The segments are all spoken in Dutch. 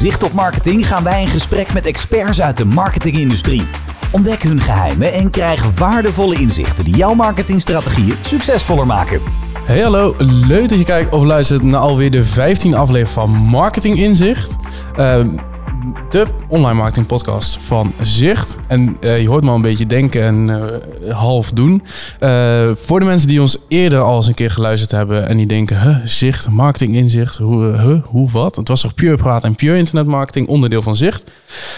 Zicht op Marketing gaan wij in gesprek met experts uit de marketingindustrie. Ontdek hun geheimen en krijg waardevolle inzichten die jouw marketingstrategieën succesvoller maken. Hey hallo, leuk dat je kijkt of luistert naar alweer de 15e aflevering van Marketing Inzicht. Uh, de online marketing podcast van Zicht. En uh, je hoort me al een beetje denken en uh, half doen. Uh, voor de mensen die ons eerder al eens een keer geluisterd hebben en die denken, huh, Zicht, marketing inzicht, hoe, hoe wat? Het was toch Pure Praat en Pure Internet Marketing onderdeel van Zicht?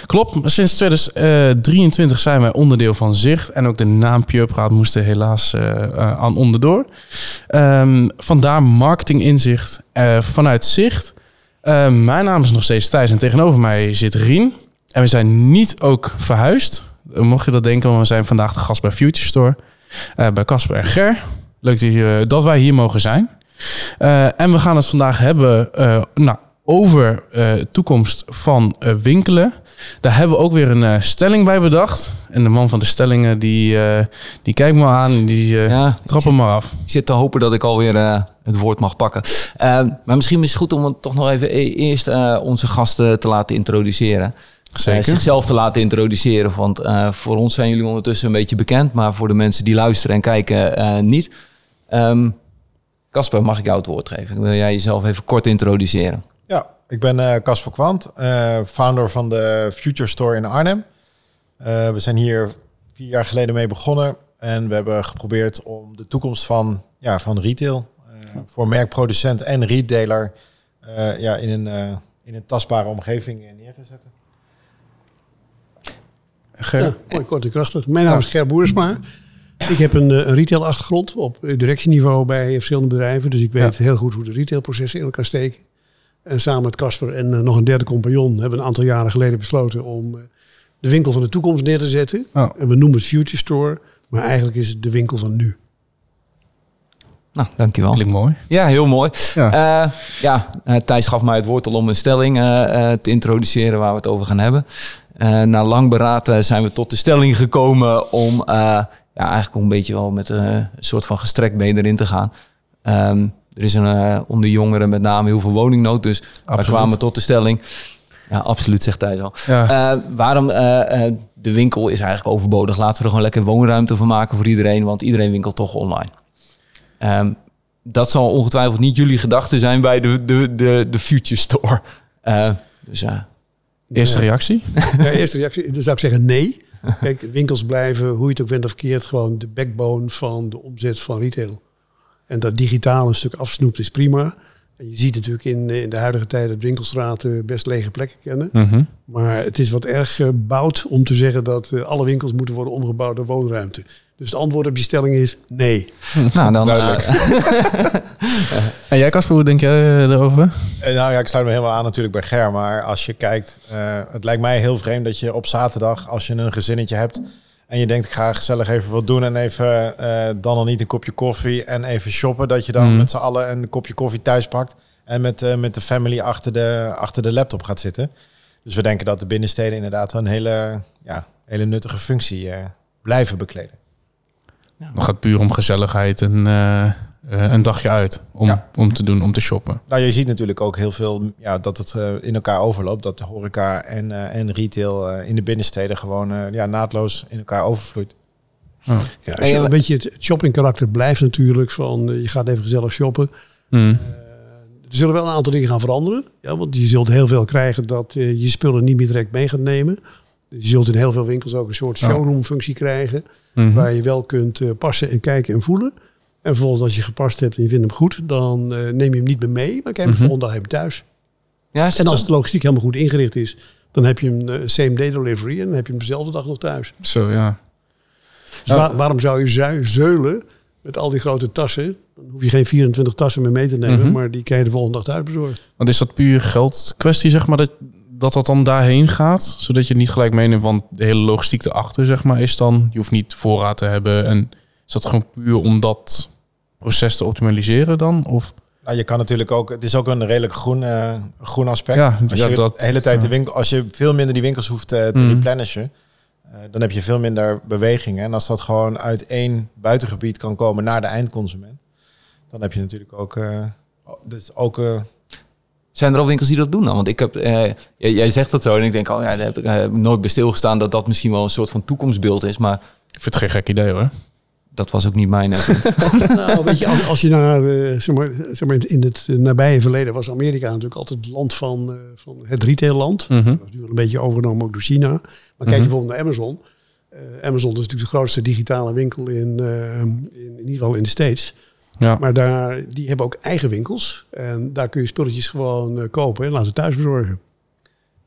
Klopt, sinds 2023 zijn wij onderdeel van Zicht en ook de naam Pure Praat moest er helaas aan onderdoor. Um, vandaar marketing inzicht vanuit Zicht. Uh, mijn naam is nog steeds Thijs en tegenover mij zit Rien. En we zijn niet ook verhuisd. Mocht je dat denken, want we zijn vandaag de gast bij Future Store. Uh, bij Casper en Ger. Leuk dat, je, dat wij hier mogen zijn. En we gaan het vandaag hebben nou, over toekomst van winkelen. Daar hebben we ook weer een uh, stelling bij bedacht. En de man van de stellingen, die, die kijkt me aan. Die uh, ja, trap hem maar af. Ik zit te hopen dat ik alweer het woord mag pakken. maar misschien is het goed om het toch nog even e-, eerst onze gasten te laten introduceren. Zeker. zichzelf te laten introduceren. Want voor ons zijn jullie ondertussen een beetje bekend. Maar voor de mensen die luisteren en kijken niet. Casper, um, mag ik jou het woord geven? Wil jij jezelf even kort introduceren? Ja, ik ben Casper uh, Kwant, uh, founder van de Future Store in Arnhem. Uh, we zijn hier vier jaar geleden mee begonnen en we hebben geprobeerd om de toekomst van, ja, van retail voor merkproducent en retailer ja, in, een, in een tastbare omgeving neer te zetten. Ger. Ja, mooi kort en krachtig. Mijn naam is Ger Boersma. Ik heb een, een retail-achtergrond op directieniveau bij verschillende bedrijven. Dus ik weet ja. heel goed hoe de retailprocessen in elkaar steken. En samen met Casper en uh, nog een derde compagnon hebben we een aantal jaren geleden besloten om uh, de winkel van de toekomst neer te zetten. Oh. En we noemen het Future Store, maar eigenlijk is het de winkel van nu. Nou, dankjewel. Klinkt mooi. Ja, heel mooi. Ja, uh, ja Thijs gaf mij het woord al om een stelling te introduceren waar we het over gaan hebben. na lang beraad zijn we tot de stelling gekomen om ja, eigenlijk een beetje wel met een soort van gestrekt been erin te gaan. Um, er is een, uh, onder jongeren met name heel veel woningnood. Dus we kwamen tot de stelling. Ja, absoluut, zegt Thijs al. Ja. Uh, waarom uh, de winkel is eigenlijk overbodig. Laten we er gewoon lekker woonruimte van maken voor iedereen. Want iedereen winkelt toch online. Um, dat zal ongetwijfeld niet jullie gedachte zijn bij de, de, de, de Future Store. dus ja. Eerste reactie? Ja, eerste reactie. Dan zou ik zeggen nee. Kijk, winkels blijven, hoe je het ook bent of verkeerd, gewoon de backbone van de omzet van retail. En dat digitaal een stuk afsnoept is prima. En je ziet natuurlijk in, in de huidige tijd dat winkelstraten best lege plekken kennen. Mhm. Maar het is wat erg gebouwd om te zeggen dat uh, alle winkels moeten worden omgebouwd naar woonruimte. Dus het antwoord op je stelling is nee. Nou, dan duidelijk. en jij Casper, hoe denk jij erover? Nou ja, ik sluit me helemaal aan natuurlijk bij Ger. Maar als je kijkt, uh, het lijkt mij heel vreemd dat je op zaterdag, als je een gezinnetje hebt en je denkt, ik ga gezellig even wat doen en even uh, dan nog niet een kopje koffie en even shoppen. Dat je dan mm. met z'n allen een kopje koffie thuis pakt en met, uh, met de family achter de, achter de laptop gaat zitten. Dus we denken dat de binnensteden inderdaad een hele, ja, hele nuttige functie uh, blijven bekleden. Ja. Het gaat puur om gezelligheid en uh, een dagje uit om, ja. om te doen, om te shoppen. Nou, je ziet natuurlijk ook heel veel ja, dat het uh, in elkaar overloopt. Dat de horeca en, uh, en retail in de binnensteden gewoon ja, naadloos in elkaar overvloeit. Oh. Ja, een beetje het shopping karakter blijft natuurlijk van je gaat even gezellig shoppen. Mm. er zullen wel een aantal dingen gaan veranderen. Ja, want je zult heel veel krijgen dat je spullen niet meer direct mee gaat nemen. Dus je zult in heel veel winkels ook een soort showroom functie krijgen. Mm -hmm. Waar je wel kunt passen en kijken en voelen. En vervolgens als je gepast hebt en je vindt hem goed, dan uh, neem je hem niet meer mee, maar kijk hem mm -hmm. de volgende dag heb je thuis. Ja, en als de logistiek helemaal goed ingericht is, dan heb je een uh, same day delivery en dan heb je hem dezelfde dag nog thuis. Zo ja. Dus waar, waarom zou je zeulen met al die grote tassen? Dan hoef je geen 24 tassen meer mee te nemen, mm -hmm. maar die kan je de volgende dag thuis bezorgen. Want is dat puur geld kwestie, zeg maar, dat, dat dat dan daarheen gaat? Zodat je niet gelijk meeneemt, want de hele logistiek erachter, zeg maar, is dan, je hoeft niet voorraad te hebben en is dat gewoon puur omdat proces te optimaliseren dan? Of? Nou, je kan natuurlijk ook, het is ook een redelijk groen, uh, groen aspect. Ja, als ja, je dat, de hele tijd ja. de winkel, als je veel minder die winkels hoeft uh, te Mm. replenishen, uh, dan heb je veel minder bewegingen. En als dat gewoon uit één buitengebied kan komen naar de eindconsument, dan heb je natuurlijk ook, dus ook Zijn er al winkels die dat doen dan? Want ik heb, eh, jij, jij zegt dat zo en ik denk, oh ja, daar heb ik eh, nooit bij stilgestaan dat dat misschien wel een soort van toekomstbeeld is. Maar Ik vind het geen gek idee hoor. Dat was ook niet mijn. Nou, weet je, als, als je naar, eh, zeg maar, zeg maar, in het nabije verleden was Amerika natuurlijk altijd het land van, eh, van het retailland. Mhm. Dat is nu wel een beetje overgenomen ook door China. Maar kijk je bijvoorbeeld naar Amazon. Eh, Amazon is natuurlijk de grootste digitale winkel in, eh, in, in ieder geval in de States. Ja. Maar daar, die hebben ook eigen winkels. En daar kun je spulletjes gewoon kopen en laten thuis bezorgen.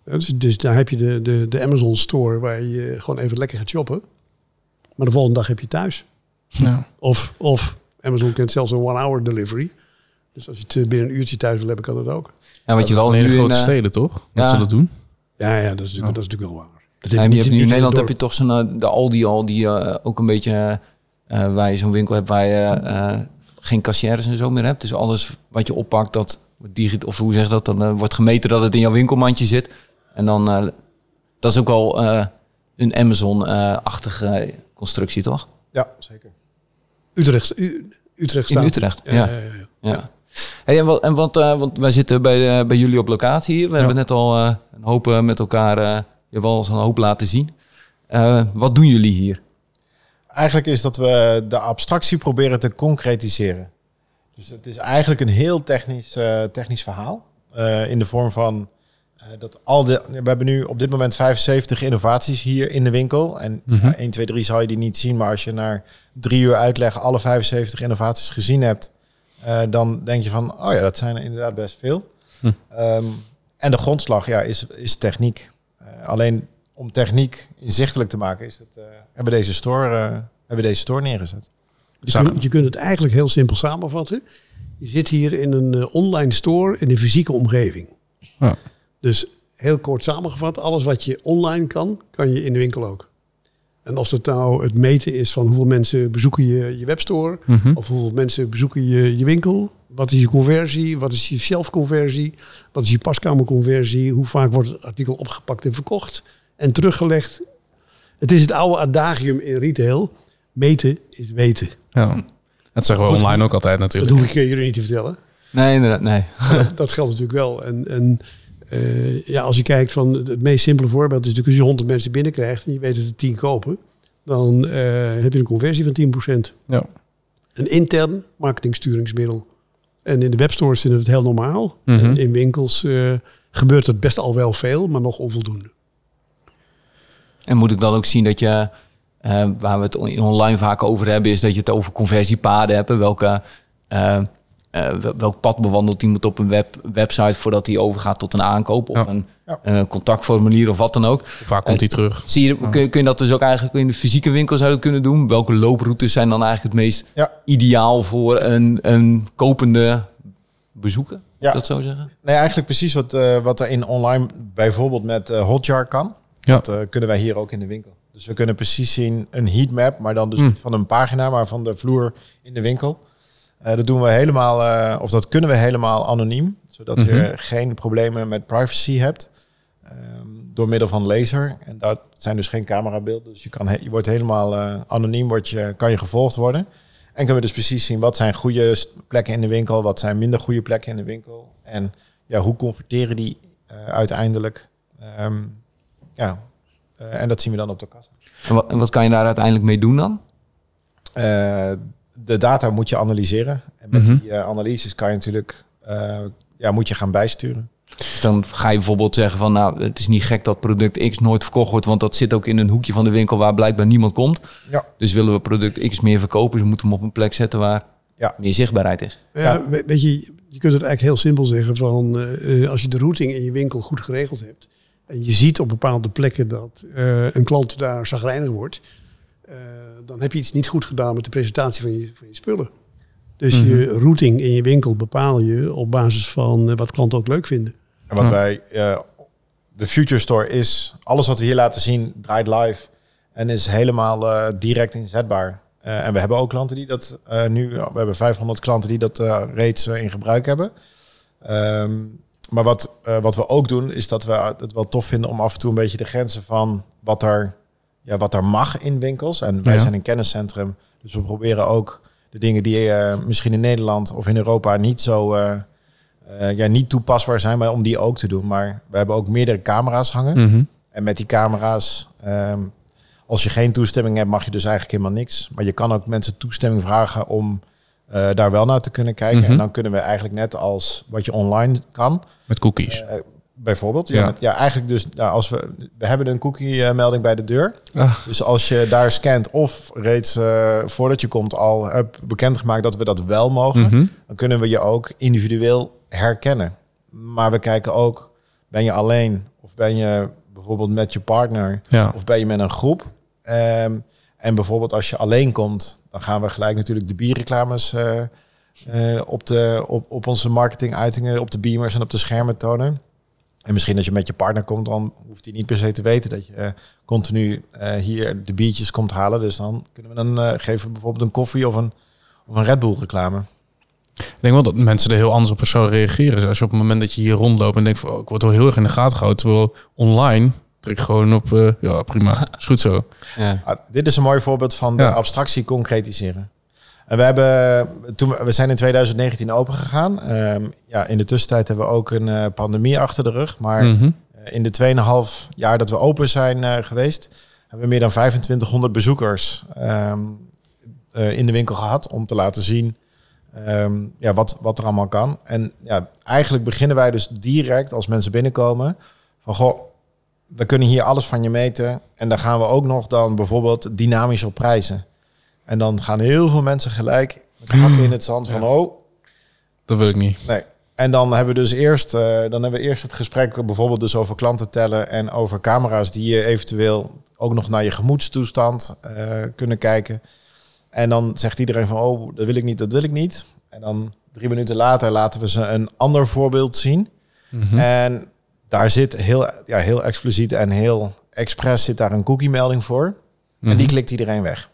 Dus, dus daar heb je de, de, de Amazon store waar je gewoon even lekker gaat shoppen. Maar de volgende dag heb je thuis. Ja. Of, of Amazon kent zelfs een one-hour delivery. Dus als je het binnen een uurtje thuis wil hebben, kan dat ook. ja, wat je wel nu de in, grote eh, steden toch? Dat ja. ze dat doen. Ja, ja dat, is natuurlijk, dat is natuurlijk wel waar. Dat Ja, heb je hebt nu in Nederland heb je toch zo'n eh, de Aldi al die eh, ook een beetje eh, waar je zo'n winkel hebt waar je eh, geen kassières en zo meer hebt. Dus alles wat je oppakt, dat digit of hoe zeg je dat, dan wordt gemeten dat het in jouw winkelmandje zit. En dan eh, dat is ook wel eh, een Amazon-achtige constructie, toch? Ja, zeker. Utrecht, U- Utrecht In. Utrecht. Ja, Ja. Hey, en wat, en wat, eh, want wij zitten bij, eh, bij jullie op locatie hier. We hebben net al eh, een hoop met elkaar, je hebt al eens een hoop laten zien. Wat doen jullie hier? Eigenlijk is dat we de abstractie proberen te concretiseren. Dus het is eigenlijk een heel technisch, technisch verhaal. in de vorm van dat al de. We hebben nu op dit moment 75 innovaties hier in de winkel. En Mhm. ja, 1, 2, 3 zal je die niet zien. Maar als je na drie uur uitleg alle 75 innovaties gezien hebt. eh, dan denk je van, oh ja, dat zijn er inderdaad best veel. Hm. Ehm, en de grondslag ja, is, is techniek. Eh, alleen om techniek inzichtelijk te maken, is het, eh, hebben, we deze store, eh, hebben we deze store neergezet. Je, kunt, je kunt het eigenlijk heel simpel samenvatten. Je zit hier in een eh, online store in een fysieke omgeving. Ja. Dus heel kort samengevat, alles wat je online kan, kan je in de winkel ook. En of het nou het meten is van hoeveel mensen bezoeken je, je webstore, Mhm. of hoeveel mensen bezoeken je, je winkel, wat is je conversie, wat is je shelfconversie, wat is je paskamerconversie, hoe vaak wordt het artikel opgepakt en verkocht en teruggelegd. Het is het oude adagium in retail, meten is weten. Ja. Dat zeggen we Goed. online ook altijd Dat natuurlijk. hoef ik jullie niet te vertellen. Nee, inderdaad, nee. dat, dat geldt natuurlijk wel. En, en eh, ja, als je kijkt van het meest simpele voorbeeld is natuurlijk als je 100 mensen binnenkrijgt en je weet dat er 10 kopen, dan eh, heb je een conversie van 10%. Ja. Een intern marketingsturingsmiddel. En in de webstores vinden we het heel normaal. Mhm. In winkels eh, gebeurt het best al wel veel, maar nog onvoldoende. En moet ik dan ook zien dat je, waar we het in online vaak over hebben, is dat je het over conversiepaden hebt. Welke, eh, eh, wel- welk pad bewandelt iemand op een web, website voordat hij overgaat tot een aankoop of Ja. een Ja. eh, contactformulier of wat dan ook. Vaak komt hij terug. Zie je, kun, je- kun je dat dus ook eigenlijk in de fysieke winkel zou dat kunnen doen? Welke looproutes zijn dan eigenlijk het meest Ja. ideaal voor een, een kopende bezoeker? Ja. Dat zo zeggen? Nee, eigenlijk precies wat, eh, wat er in online bijvoorbeeld met eh, Hotjar kan. Ja. Dat eh, kunnen wij hier ook in de winkel. Dus we kunnen precies zien een heatmap, maar dan dus Hmm. niet van een pagina, maar van de vloer in de winkel. Eh, dat doen we helemaal, eh, of dat kunnen we helemaal anoniem, zodat je Mhm. geen problemen met privacy hebt. Ehm, door middel van laser. En dat zijn dus geen camerabeelden. Dus je, kan je wordt helemaal eh, anoniem, wordt je, kan je gevolgd worden. En kunnen we dus precies zien wat zijn goede plekken in de winkel, wat zijn minder goede plekken in de winkel. En ja, hoe converteren die uiteindelijk. Ehm, ja, en dat zien we dan op de kassa. En wat, en wat kan je daar uiteindelijk mee doen dan? De data moet je analyseren. En met Mhm. die eh, analyses kan je natuurlijk eh, ja, moet je gaan bijsturen. Dus dan ga je bijvoorbeeld zeggen van nou, het is niet gek dat product X nooit verkocht wordt, want dat zit ook in een hoekje van de winkel waar blijkbaar niemand komt. Ja. Dus willen we product X meer verkopen, dus we moeten hem op een plek zetten waar Ja. meer zichtbaarheid is. Ja, we- weet je, je kunt het eigenlijk heel simpel zeggen van eh, eh, als je de routing in je winkel goed geregeld hebt en je ziet op bepaalde plekken dat eh, een klant daar zagrijnig wordt, dan heb je iets niet goed gedaan met de presentatie van je, van je spullen. Dus je routing in je winkel bepaal je op basis van eh, wat klanten ook leuk vinden. En wat Ja. wij, eh, de Future Store is, alles wat we hier laten zien, draait live en is helemaal eh, direct inzetbaar. Eh, en we hebben ook klanten die dat eh, nu, we hebben 500 klanten die dat eh, reeds eh, in gebruik hebben. Ehm, maar wat, eh, wat we ook doen, is dat we het wel tof vinden om af en toe een beetje de grenzen van wat er, ja, wat er mag in winkels. En wij Ja. zijn een kenniscentrum, dus we proberen ook de dingen die eh, misschien in Nederland of in Europa niet zo, eh, eh, ja, niet toepasbaar zijn, maar om die ook te doen. Maar we hebben ook meerdere camera's hangen. Mhm. En met die camera's, ehm, als je geen toestemming hebt, mag je dus eigenlijk helemaal niks. Maar je kan ook mensen toestemming vragen om daar wel naar te kunnen kijken. Mhm. En dan kunnen we eigenlijk net als wat je online kan, Met cookies. Bijvoorbeeld. Ja, Ja. met- ja eigenlijk dus, nou, als we, we hebben een cookie-melding bij de deur. Ah. Dus als je daar scant of reeds eh, voordat je komt al hebt bekendgemaakt dat we dat wel mogen, Mhm. dan kunnen we je ook individueel herkennen. Maar we kijken ook, ben je alleen of ben je bijvoorbeeld met je partner Ja. of ben je met een groep? Ehm, en bijvoorbeeld als je alleen komt, dan gaan we gelijk natuurlijk de bierreclames eh, op, de, op, op onze marketinguitingen, op de beamers en op de schermen tonen. En misschien als je met je partner komt, dan hoeft hij niet per se te weten dat je eh, continu eh, hier de biertjes komt halen. Dus dan kunnen we dan eh, geven bijvoorbeeld een koffie of een, of een Red Bull reclame. Ik denk wel dat mensen er heel anders op zouden reageren. Dus Als je op het moment dat je hier rondloopt en denkt van, oh, ik word wel heel erg in de gaten gehouden. Terwijl online trek je gewoon op, eh, ja prima, is goed zo. Ja. Ah, dit is een mooi voorbeeld van de Ja. abstractie concretiseren. En we, hebben, toen, we- zijn in 2019 open gegaan. Ehm, ja, in de tussentijd hebben we ook een eh, pandemie achter de rug. Maar Mhm. eh, in de 2,5 jaar dat we open zijn eh, geweest, hebben we meer dan 2500 bezoekers ehm, eh, in de winkel gehad om te laten zien ehm, ja, wat, wat er allemaal kan. En ja, eigenlijk beginnen wij dus direct als mensen binnenkomen van goh, we kunnen hier alles van je meten. En dan gaan we ook nog dan bijvoorbeeld dynamisch op prijzen. En dan gaan heel veel mensen gelijk hakken in het zand van oh, Dat wil ik niet. Nee. En dan hebben we dus eerst, eh, dan hebben we eerst het gesprek bijvoorbeeld dus over klanten tellen en over camera's die je eventueel ook nog naar je gemoedstoestand eh, kunnen kijken. En dan zegt iedereen van, oh, dat wil ik niet, dat wil ik niet. En dan drie minuten later laten we ze een ander voorbeeld zien. Mhm. En daar zit heel, ja, heel expliciet en heel expres zit daar een cookie-melding voor. En Mhm. die klikt iedereen weg.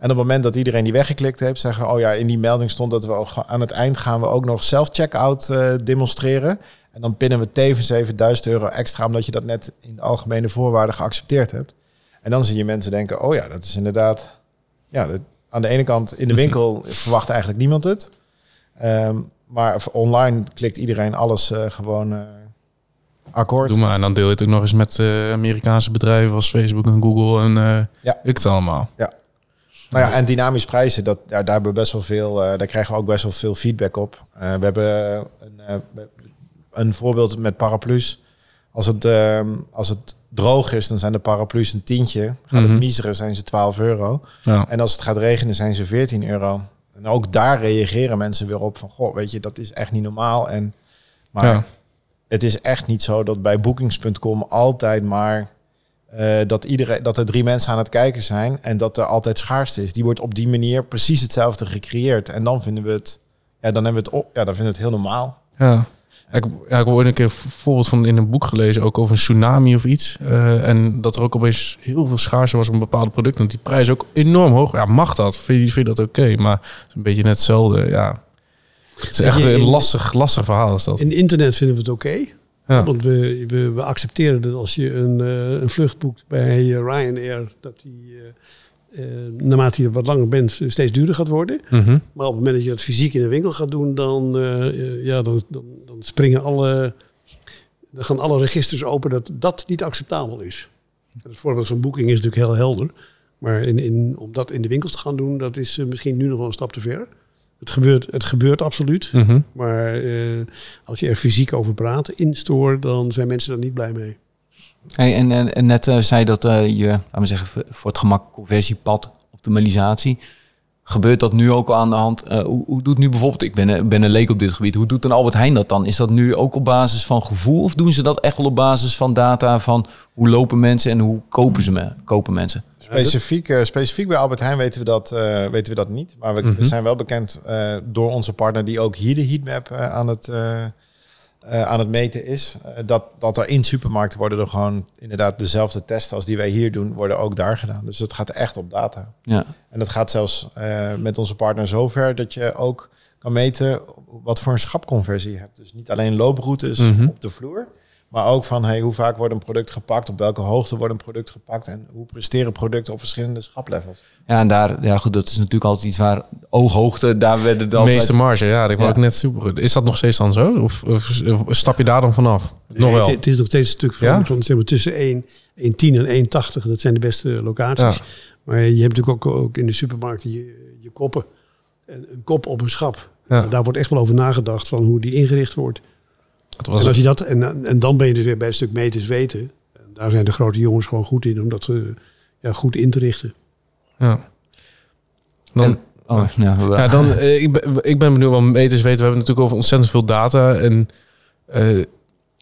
En op het moment dat iedereen die weggeklikt heeft, zeggen oh ja, in die melding stond dat we ook aan het eind gaan we ook nog self-checkout eh, demonstreren. En dan pinnen we tevens even 1000 euro extra, omdat je dat net in de algemene voorwaarden geaccepteerd hebt. En dan zie je mensen denken, oh ja, dat is inderdaad, ja, dat, aan de ene kant in de winkel verwacht eigenlijk niemand het. Ehm, maar online klikt iedereen alles eh, gewoon eh, akkoord. Doe maar. En dan deel je het ook nog eens met Amerikaanse bedrijven als Facebook en Google en Ja. ik het allemaal. Nou ja, en dynamisch prijzen, dat, ja, daar hebben we best wel veel, eh, daar krijgen we ook best wel veel feedback op. Eh, we hebben een, eh, een voorbeeld met paraplu's. Als het, als het droog is, dan zijn de paraplu's een tientje. Gaat Mhm. het miseren, zijn ze 12 euro. Ja. En als het gaat regenen, zijn ze 14 euro. En ook daar reageren mensen weer op van, goh, weet je, dat is echt niet normaal. En, maar Ja. het is echt niet zo dat bij bookings.com altijd maar eh, dat, iedereen, dat er drie mensen aan het kijken zijn en dat er altijd schaarste is. Die wordt op die manier precies hetzelfde gecreëerd. En dan vinden we het, ja, dan hebben we het, op, ja, dan vinden we het heel normaal. Ja. Ik, ja, ik heb ooit een keer een voorbeeld van in een boek gelezen, ook over een tsunami of iets. Eh, en dat er ook opeens heel veel schaarste was op een bepaalde product. Want die prijs ook enorm hoog. Ja, mag dat? Vind je, vind je dat oké? Maar het is een beetje net hetzelfde. Ja. Het is echt een lastig, lastig verhaal is dat. In internet vinden we het oké. Ja. Want we, we, we accepteren dat als je een, eh, een vlucht boekt bij Ryanair, dat die eh, eh, naarmate je wat langer bent steeds duurder gaat worden. Mhm. Maar op het moment dat je dat fysiek in de winkel gaat doen, dan, ja, dan, dan, dan springen alle, dan gaan alle registers open dat dat niet acceptabel is. Het voorbeeld van boeking is natuurlijk heel helder. Maar in, in, om dat in de winkels te gaan doen, dat is misschien nu nog wel een stap te ver. Het gebeurt, het gebeurt absoluut. Mhm. Maar eh, als je er fysiek over praat, in store, dan zijn mensen er niet blij mee. Hey, en, en, en net eh, zei dat eh, je, laten we zeggen, voor het gemak conversiepad, optimalisatie. Gebeurt dat nu ook al aan de hand? Eh, hoe, hoe doet nu bijvoorbeeld, ik ben, een- ben een leek op dit gebied, hoe doet een Albert Heijn dat dan? Is dat nu ook op basis van gevoel of doen ze dat echt wel op basis van data van hoe lopen mensen en hoe kopen, ze me, kopen mensen? Specifiek, eh, specifiek bij Albert Heijn weten we dat, eh, weten we dat niet. Maar we, we zijn wel bekend eh, door onze partner die ook hier de heatmap eh, aan, het, eh, aan het meten is. eh, dat, dat er in supermarkten worden er gewoon inderdaad dezelfde testen als die wij hier doen, worden ook daar gedaan. Dus het gaat echt op data. Ja, En dat gaat zelfs eh, met onze partner zover dat je ook kan meten wat voor een schapconversie je hebt. Dus niet alleen looproutes Mhm. op de vloer, Maar ook van hey, hoe vaak wordt een product gepakt, op welke hoogte wordt een product gepakt en hoe presteren producten op verschillende schaplevels. Ja, en daar, ja goed, dat is natuurlijk altijd iets waar ooghoogte, daar werden De dan meeste marge, ja, dat wou Ja. ik net super goed. Is dat nog steeds dan zo? Of, of, of stap je daar dan vanaf? Nog Nee, wel. Het, het is nog steeds een stuk van, Ja? van zeg maar, tussen 1, 1,10 en 1,80. Dat zijn de beste locaties. Ja. Maar je hebt natuurlijk ook, ook in de supermarkt je, je koppen. En een kop op een schap. Ja. Daar wordt echt wel over nagedacht van hoe die ingericht wordt. Dat was En, als je dat, en, en dan ben je dus weer bij een stuk meters weten. En daar zijn de grote jongens gewoon goed in om dat eh, ja, goed in te richten. ja. Dan, En- oh, ja, dan, eh, ik, ben, ik ben benieuwd wat meters weten. We hebben natuurlijk over ontzettend veel data. En eh,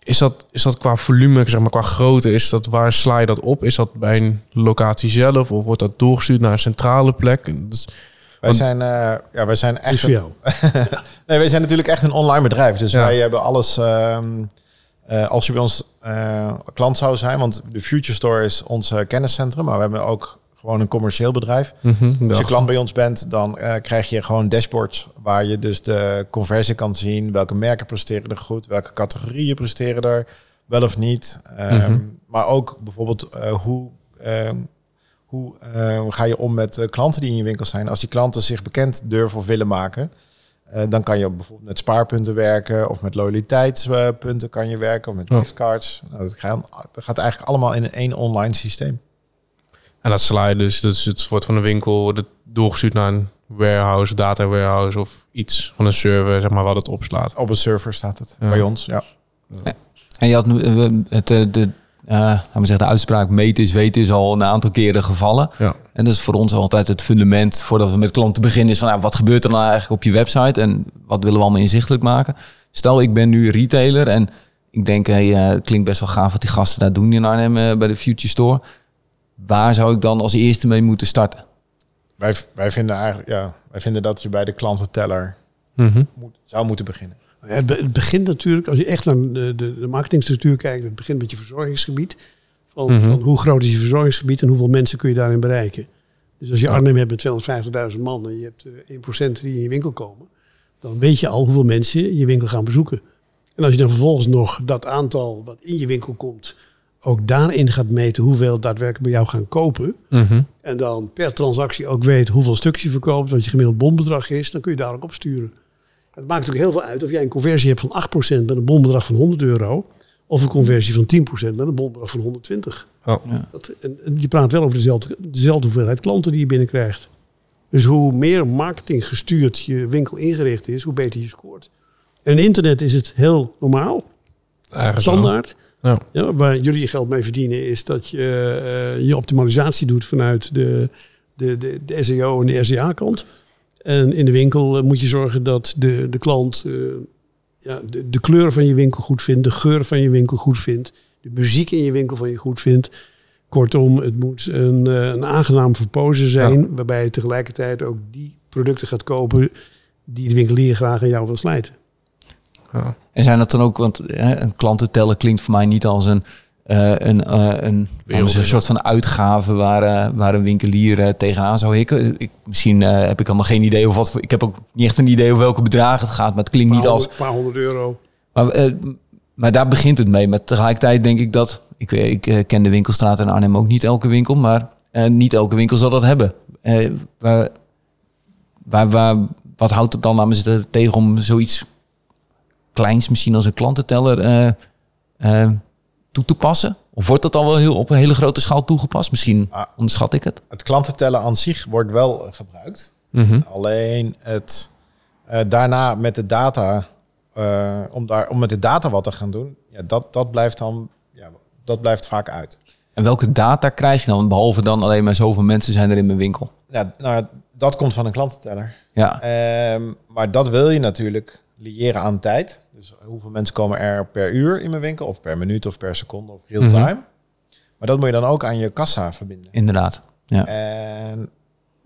is, dat, is dat qua volume, zeg maar qua grootte, is dat, waar sla je dat op? Is dat bij een locatie zelf of wordt dat doorgestuurd naar een centrale plek? En dat is- Wij zijn, eh, ja, wij zijn Dus echt een-. Nee, wij zijn natuurlijk echt een online bedrijf. Dus Ja. wij hebben alles. ehm, eh, als je bij ons eh, klant zou zijn, want de Future Store is ons kenniscentrum, maar we hebben ook gewoon een commercieel bedrijf. Mhm, Als je klant bij ons bent, dan krijg je gewoon dashboards waar je dus de conversie kan zien. Welke merken presteren er goed, welke categorieën presteren er wel of niet. Ehm, Mhm. Maar ook bijvoorbeeld hoe, ehm, hoe eh, ga je om met eh, klanten die in je winkel zijn. Als die klanten zich bekend durven of willen maken, eh, dan kan je bijvoorbeeld met spaarpunten werken of met loyaliteitspunten kan je werken of met Ja. giftcards. Nou, dat, gaat, dat gaat eigenlijk allemaal in één online systeem. En dat sla je dus, dus het wordt van de winkel wordt het doorgestuurd naar een warehouse, data warehouse of iets van een server, zeg maar, wat het opslaat. Op een server staat het Ja. bij ons. Ja. En je had nu, het, de, laten we zeggen, de uitspraak meten is weten is al een aantal keren gevallen. Ja. En dat is voor ons altijd het fundament voordat we met klanten beginnen. Is van nou, wat gebeurt er nou eigenlijk op je website en wat willen we allemaal inzichtelijk maken? Stel, ik ben nu retailer en ik denk, hey, eh, het klinkt best wel gaaf wat die gasten daar doen in Arnhem eh, bij de Future Store. Waar zou ik dan als eerste mee moeten starten? Wij, wij, vinden eigenlijk, ja, wij vinden dat je bij de klantenteller Mhm. moet, zou moeten beginnen. Het het begint natuurlijk, als je echt naar de, de, de marketingstructuur kijkt, het begint met je verzorgingsgebied. Van, Mhm. van hoe groot is je verzorgingsgebied en hoeveel mensen kun je daarin bereiken. Dus als je Arnhem hebt met 250.000 man en je hebt eh, 1% die in je winkel komen, dan weet je al hoeveel mensen je winkel gaan bezoeken. En als je dan vervolgens nog dat aantal wat in je winkel komt, ook daarin gaat meten hoeveel daadwerkelijk bij jou gaan kopen. Mhm. En dan per transactie ook weet hoeveel stukjes je verkoopt, wat je gemiddeld bonbedrag is, dan kun je daar ook op sturen. Het maakt natuurlijk heel veel uit of jij een conversie hebt van 8% met een bonbedrag van 100 euro. Of een conversie van 10% met een bonbedrag van 120. Oh. Dat, en, en je praat wel over dezelfde, dezelfde hoeveelheid klanten die je binnenkrijgt. Dus hoe meer marketing gestuurd je winkel ingericht is, hoe beter je scoort. En in internet is het heel normaal, standaard. Ja. Ja, waar jullie je geld mee verdienen is dat je eh, je optimalisatie doet vanuit de, de, de, de SEO en de SEA-kant. En in de winkel eh, moet je zorgen dat de, de klant eh, ja, de, de kleur van je winkel goed vindt, de geur van je winkel goed vindt, de muziek in je winkel van je goed vindt. Kortom, het moet een, eh, een aangenaam verpozen zijn, waarbij je tegelijkertijd ook die producten gaat kopen die de winkelier graag aan jou wil slijten. Ja. En zijn dat dan ook, want hè, een klantenteller klinkt voor mij niet als een, eh, een, eh, een, zeggen, soort van uitgave waar, eh, waar een winkelier tegenaan zou hikken. Ik, misschien heb ik allemaal geen idee of wat voor, ik heb ook niet echt een idee over welke bedragen het gaat, maar het klinkt niet Een als, paar honderd euro. maar, maar daar begint het mee. Maar tegelijkertijd denk ik dat, ik, weet- ik ken de winkelstraat in Arnhem ook niet elke winkel, maar niet elke winkel zal dat hebben. Waar, waar, waar, wat houdt het dan aan me tegen om zoiets kleins misschien als een klantenteller toe te passen? Of wordt dat al wel heel, op een hele grote schaal toegepast? Misschien Ah. onderschat ik het. Het klantentellen aan zich wordt wel gebruikt. Mhm. Alleen het eh, daarna met de data, eh, om, daar, om met de data wat te gaan doen, ja, dat, dat blijft dan ja, dat blijft vaak uit. En welke data krijg je dan? Behalve dan alleen maar zoveel mensen zijn er in mijn winkel. Ja, nou, dat komt van een klantenteller. Ja, Ehm, maar dat wil je natuurlijk liëren aan tijd. Dus hoeveel mensen komen er per uur in mijn winkel, of per minuut, of per seconde, of real time. Maar dat moet je dan ook aan je kassa verbinden. inderdaad. Ja. En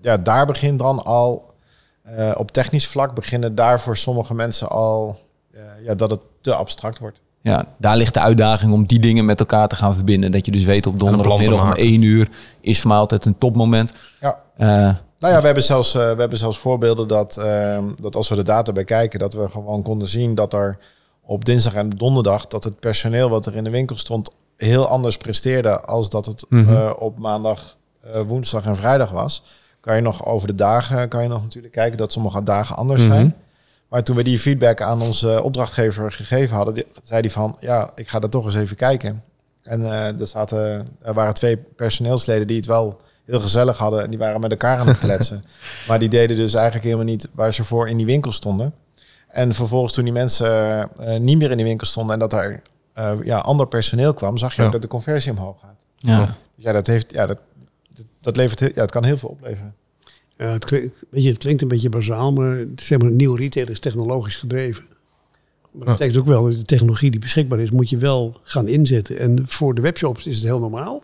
ja, daar begint dan al eh, op technisch vlak beginnen daar voor sommige mensen al eh, ja, dat het te abstract wordt. Ja, daar ligt de uitdaging om die dingen met elkaar te gaan verbinden. Dat je dus weet op donderdagmiddag om één uur is voor mij altijd een topmoment. Ja. Eh, Nou ja, we hebben zelfs, eh, we hebben zelfs voorbeelden dat, ehm, dat als we de data bekijken, dat we gewoon konden zien dat er op dinsdag en donderdag dat het personeel wat er in de winkel stond heel anders presteerde als dat het Mhm. eh, op maandag, eh, woensdag en vrijdag was. Kan je nog over de dagen kan je nog natuurlijk kijken dat sommige dagen anders Mhm. zijn. Maar toen we die feedback aan onze opdrachtgever gegeven hadden, die- zei hij van ja, ik ga er toch eens even kijken. En er, zaten, er waren twee personeelsleden die het wel heel gezellig hadden en die waren met elkaar aan het kletsen. maar die deden dus eigenlijk helemaal niet waar ze voor in die winkel stonden. En vervolgens toen die mensen eh, niet meer in die winkel stonden en dat er eh, ja, ander personeel kwam, zag je Ja. ook dat de conversie omhoog gaat. Ja. Dus ja, dat heeft, ja, dat, dat, levert, heel- ja, het kan heel veel opleveren. Ja, het, klinkt, weet je, het klinkt een beetje bazaal, maar zeg maar, een nieuw retail is technologisch gedreven. Maar dat betekent ook wel, dat de technologie die beschikbaar is, moet je wel gaan inzetten. En voor de webshops is het heel normaal,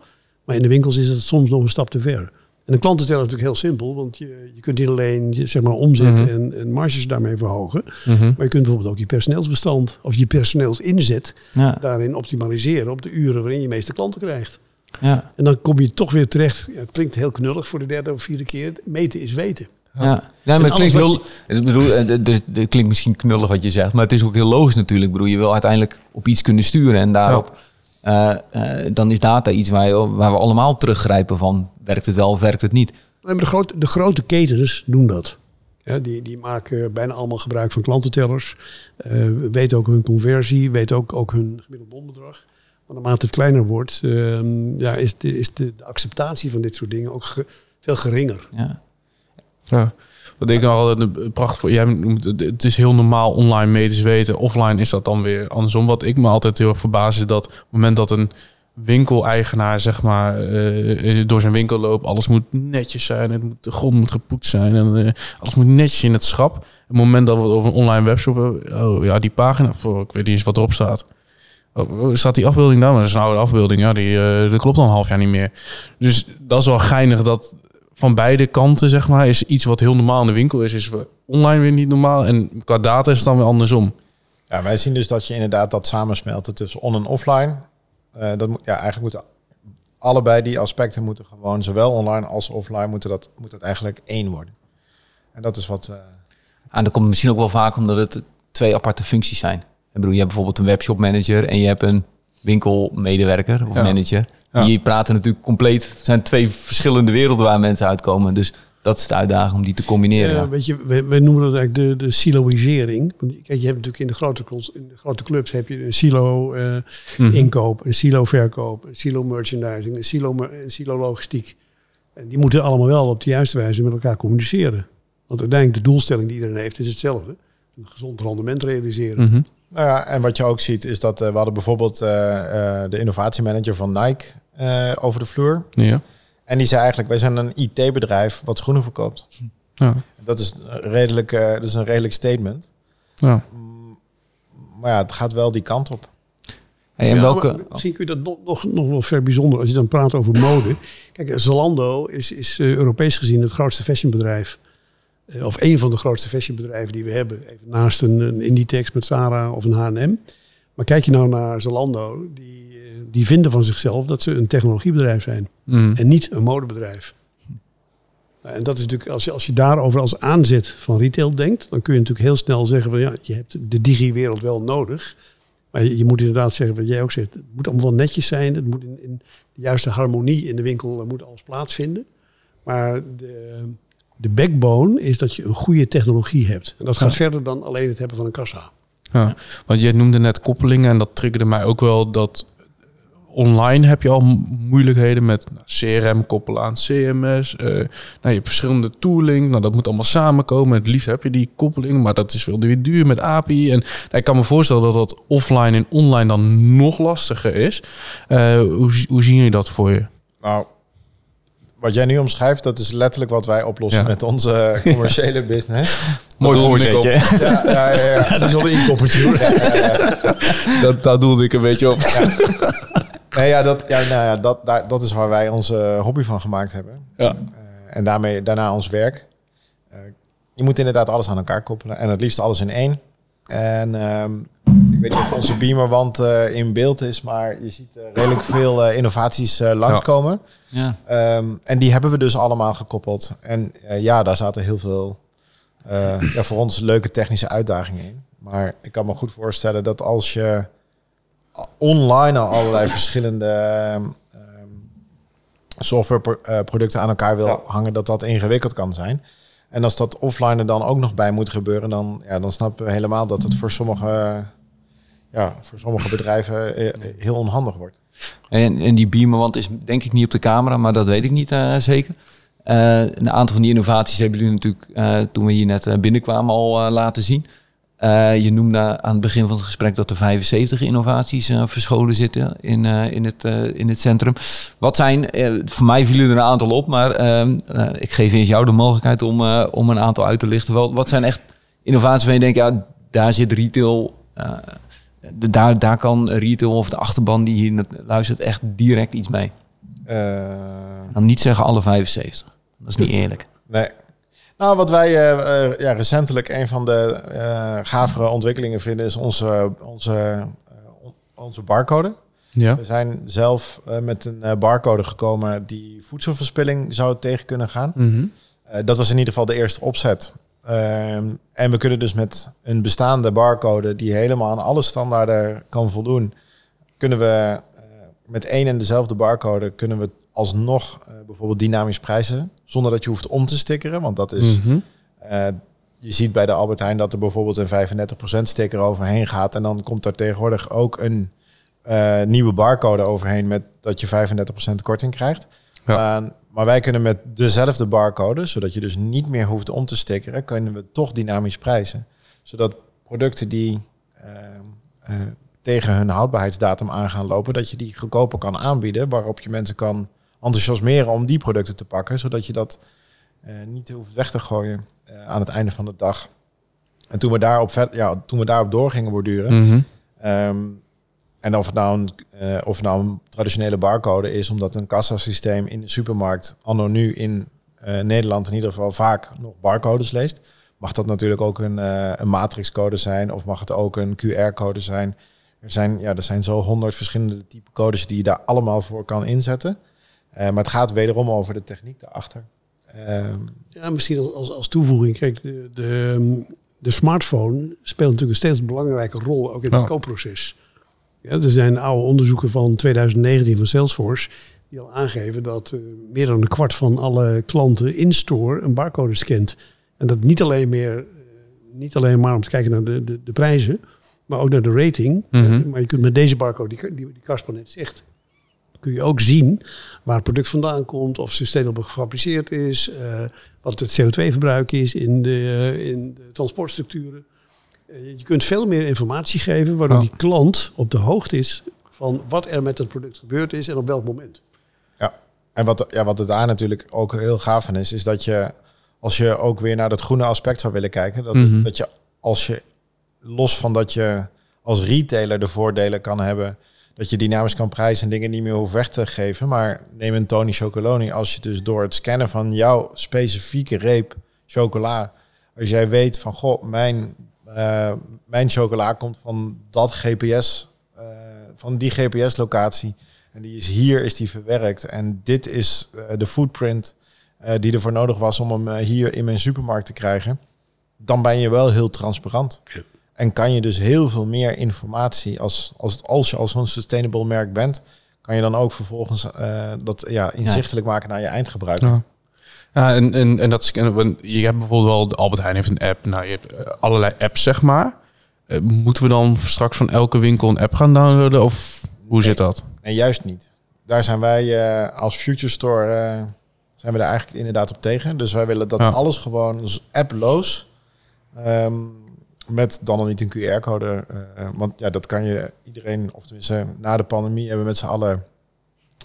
maar in de winkels is het soms nog een stap te ver. En een klantenteller is natuurlijk heel simpel, want je, je kunt niet alleen je, zeg maar, omzet Mhm. en, en marges daarmee verhogen, Mhm. maar je kunt bijvoorbeeld ook je personeelsbestand of je personeelsinzet Ja. daarin optimaliseren op de uren waarin je meeste klanten krijgt. Ja. En dan kom je toch weer terecht, ja, het klinkt heel knullig voor de derde of vierde keer, meten is weten. Ja, ja maar het klinkt heel. Ik bedoel, eh, het klinkt misschien knullig wat je zegt, maar het is ook heel logisch natuurlijk. Ik bedoel, je wil uiteindelijk op iets kunnen sturen en daarop. Eh, eh, dan is data iets waar, je, waar we allemaal op teruggrijpen van werkt het wel of werkt het niet. Nee, maar de, grote, de grote ketens doen dat. Ja, die, die maken bijna allemaal gebruik van klantentellers. eh weten ook hun conversie, weten ook, ook hun gemiddeld bonbedrag. Maar naarmate het kleiner wordt, ehm, ja, is, de, is de, de acceptatie van dit soort dingen ook ge- veel geringer. Ja. Ja. Wat ik al een prachtig voor. Jij het, is heel normaal online meters weten. Offline is dat dan weer andersom. Wat ik me altijd heel erg verbaas is dat op het moment dat een winkeleigenaar zeg maar eh, door zijn winkel loopt, alles moet netjes zijn. Het moet, de grond moet gepoetst zijn en eh, alles moet netjes in het schap. Op het moment dat we over een online webshop hebben, oh ja, die pagina, voor, ik weet niet eens wat erop staat. Oh, staat die afbeelding daar? Maar dat is een oude afbeelding. Ja, die eh, dat klopt al een half jaar niet meer. Dus dat is wel geinig dat van beide kanten, zeg maar, is iets wat heel normaal in de winkel is, is online weer niet normaal. En qua data is het dan weer andersom. Ja, wij zien dus dat je inderdaad dat samensmelten tussen on- en offline. Eh, dat moet, ja, eigenlijk moeten allebei die aspecten moeten gewoon, zowel online als offline, moeten dat, moet dat eigenlijk één worden. En dat is wat... eh, En dat komt misschien ook wel vaak omdat het twee aparte functies zijn. Ik bedoel, je hebt bijvoorbeeld een webshop manager en je hebt een winkelmedewerker of Ja. manager. Ja. Die praten natuurlijk compleet. Het zijn twee verschillende werelden waar mensen uitkomen. Dus dat is de uitdaging om die te combineren. Ja, weet je, wij noemen dat eigenlijk de, de siloïsering. Want kijk, je hebt natuurlijk in de grote, in de grote clubs heb je een silo eh, Mhm. inkoop, een silo verkoop, een silo merchandising, een silo, een silo logistiek. En die moeten allemaal wel op de juiste wijze met elkaar communiceren. Want uiteindelijk de doelstelling die iedereen heeft is hetzelfde. Een gezond rendement realiseren. Mhm. Nou ja, en wat je ook ziet is dat eh, we hadden bijvoorbeeld eh, eh, de innovatiemanager van Nike eh, over de vloer. Ja. En die zei eigenlijk, wij zijn een IT-bedrijf wat schoenen verkoopt. Ja. Dat is, een redelijk, eh, dat is een redelijk statement. Ja. Maar ja, het gaat wel die kant op. Hey, en Ja, welke, misschien kun je dat nog, nog, nog wel ver bijzonder als je dan praat over mode. Kijk, Zalando is, is eh, Europees gezien het grootste fashionbedrijf. Eh, of een van de grootste fashionbedrijven die we hebben. Even naast een, een Inditex met Zara of een H&M. Maar kijk je nou naar Zalando, die, eh, die vinden van zichzelf dat ze een technologiebedrijf zijn. Mhm. En niet een modebedrijf. Nou, En dat is natuurlijk, als je, als je daarover als aanzet van retail denkt, dan kun je natuurlijk heel snel zeggen van ja, je hebt de digi-wereld wel nodig. Maar je, je moet inderdaad zeggen wat jij ook zegt. Het moet allemaal wel netjes zijn. Het moet in, in de juiste harmonie in de winkel moet alles plaatsvinden. Maar de, de backbone is dat je een goede technologie hebt. En dat gaat Ja. verder dan alleen het hebben van een kassa. Ja, want je noemde net koppelingen en dat triggerde mij ook wel dat online heb je al moeilijkheden met nou, CRM koppelen aan CMS. eh nou, je hebt verschillende tooling, nou dat moet allemaal samenkomen. Het liefst heb je die koppeling, maar dat is veel weer duur met API. En nou, ik kan me voorstellen dat dat offline en online dan nog lastiger is. Eh, hoe, hoe zien jullie dat voor je? Nou, wat jij nu omschrijft, dat is letterlijk wat wij oplossen Ja. met onze commerciële business. mooi voorzetje. Ja, ja, ja, ja. Dat is wel een inkoppertje hoor. Dat, daar doelde ik een beetje op. Nee, ja, dat, ja, nou ja, dat, daar, dat is waar wij onze hobby van gemaakt hebben. Ja. Eh, en daarmee daarna ons werk. Eh, je moet inderdaad alles aan elkaar koppelen. En het liefst alles in één. En ehm, ik weet niet of onze beamerwand eh, in beeld is, maar je ziet eh, redelijk veel eh, innovaties eh, langskomen. Ja. Ehm, en die hebben we dus allemaal gekoppeld. En eh, ja, daar zaten heel veel eh, ja, voor ons leuke technische uitdagingen in. Maar ik kan me goed voorstellen dat als je online al allerlei verschillende ehm, softwareproducten aan elkaar wil hangen, dat dat ingewikkeld kan zijn. En als dat offline er dan ook nog bij moet gebeuren, dan, ja, dan snappen we helemaal dat het voor sommige, ja, voor sommige bedrijven eh, heel onhandig wordt. En, en die beamer, want is denk ik niet op de camera, maar dat weet ik niet uh, zeker. Uh, een aantal van die innovaties hebben jullie natuurlijk toen we hier net binnenkwamen al laten zien. Je noemde aan het begin van het gesprek dat er 75 innovaties verscholen zitten in, in, het, in het centrum. Wat zijn, voor mij vielen er een aantal op, maar ehm, ik geef eens jou de mogelijkheid om, om een aantal uit te lichten. Wat, wat zijn echt innovaties waar je denkt, ja, daar zit retail, daar, daar kan retail of de achterban die hier luistert echt direct iets mee? Dan niet zeggen alle 75. Dat is niet eerlijk. Nee, nou, wat wij uh, ja, recentelijk een van de uh, gavere ontwikkelingen vinden is onze, onze, uh, onze barcode. Ja. We zijn zelf met een barcode gekomen die voedselverspilling zou tegen kunnen gaan. Mm -hmm. dat was in ieder geval de eerste opzet. Ehm, en we kunnen dus met een bestaande barcode die helemaal aan alle standaarden kan voldoen, kunnen we met één en dezelfde barcode kunnen we alsnog uh, bijvoorbeeld dynamisch prijzen, zonder dat je hoeft om te stickeren. Want dat is, mm je ziet bij de Albert Heijn dat er bijvoorbeeld een 35% sticker overheen gaat. En dan komt er tegenwoordig ook een nieuwe barcode overheen met dat je 35% korting krijgt. Ja. Maar wij kunnen met dezelfde barcode, zodat je dus niet meer hoeft om te stickeren, kunnen we toch dynamisch prijzen. Zodat producten die tegen hun houdbaarheidsdatum aan gaan lopen, dat je die goedkoper kan aanbieden, waarop je mensen kan enthousiasmeren om die producten te pakken, zodat je dat uh, niet hoeft weg te gooien aan het einde van de dag. En toen we daarop, vet, ja, toen we daarop door gingen borduren, mm -hmm. um, en of het, nou een, uh, of het nou een traditionele barcode is, omdat een kassasysteem in de supermarkt anno nu in Nederland in ieder geval vaak nog barcodes leest, mag dat natuurlijk ook een, een matrixcode zijn of mag het ook een QR-code zijn. Er zijn, ja, er zijn zo honderd verschillende type codes die je daar allemaal voor kan inzetten. Uh, maar het gaat wederom over de techniek daarachter. Uh, ja, misschien als, als toevoeging. Kijk, de, de, de, smartphone speelt natuurlijk een steeds belangrijke rol ook in het oh. koopproces. Ja, er zijn oude onderzoeken van 2019 van Salesforce die al aangeven dat uh, meer dan een kwart van alle klanten in store een barcode scant. En dat niet alleen, meer, niet alleen maar om te kijken naar de, de, de prijzen, maar ook naar de rating. Mm -hmm. Maar je kunt met deze barcode, die, die, die Kasper net zegt, kun je ook zien waar het product vandaan komt, of sustainable gefabriceerd is, wat het CO2-verbruik is in de, in de transportstructuren. Uh, je kunt veel meer informatie geven, waardoor oh. die klant op de hoogte is van wat er met het product gebeurd is en op welk moment. Ja, en wat, ja, wat het daar natuurlijk ook heel gaaf van is, is dat je, als je ook weer naar dat groene aspect zou willen kijken, dat, mm -hmm. dat je als je los van dat je als retailer de voordelen kan hebben dat je dynamisch kan prijzen en dingen niet meer hoeft weg te geven. Maar neem een Tony Chocoloni. Als je dus door het scannen van jouw specifieke reep chocola, als jij weet van goh, mijn, uh, mijn chocola komt van dat GPS, uh, van die GPS-locatie. En die is hier, is die verwerkt. En dit is uh, de footprint die ervoor nodig was om hem hier in mijn supermarkt te krijgen. Dan ben je wel heel transparant. Ja. En kan je dus heel veel meer informatie als, als, als je als zo'n sustainable merk bent, kan je dan ook vervolgens uh, dat ja, inzichtelijk ja. maken naar je eindgebruiker. Ja. Ja, en, en, en dat is, je hebt bijvoorbeeld wel, Albert Heijn heeft een app, nou je hebt uh, allerlei apps zeg maar. Uh, moeten we dan straks van elke winkel een app gaan downloaden of hoe nee, zit dat? Nee, juist niet. Daar zijn wij als Future Store, zijn we daar eigenlijk inderdaad op tegen. Dus wij willen dat ja. alles gewoon apploos um, met dan nog niet een QR-code. Uh, want ja, dat kan je iedereen, of tenminste na de pandemie hebben we met z'n allen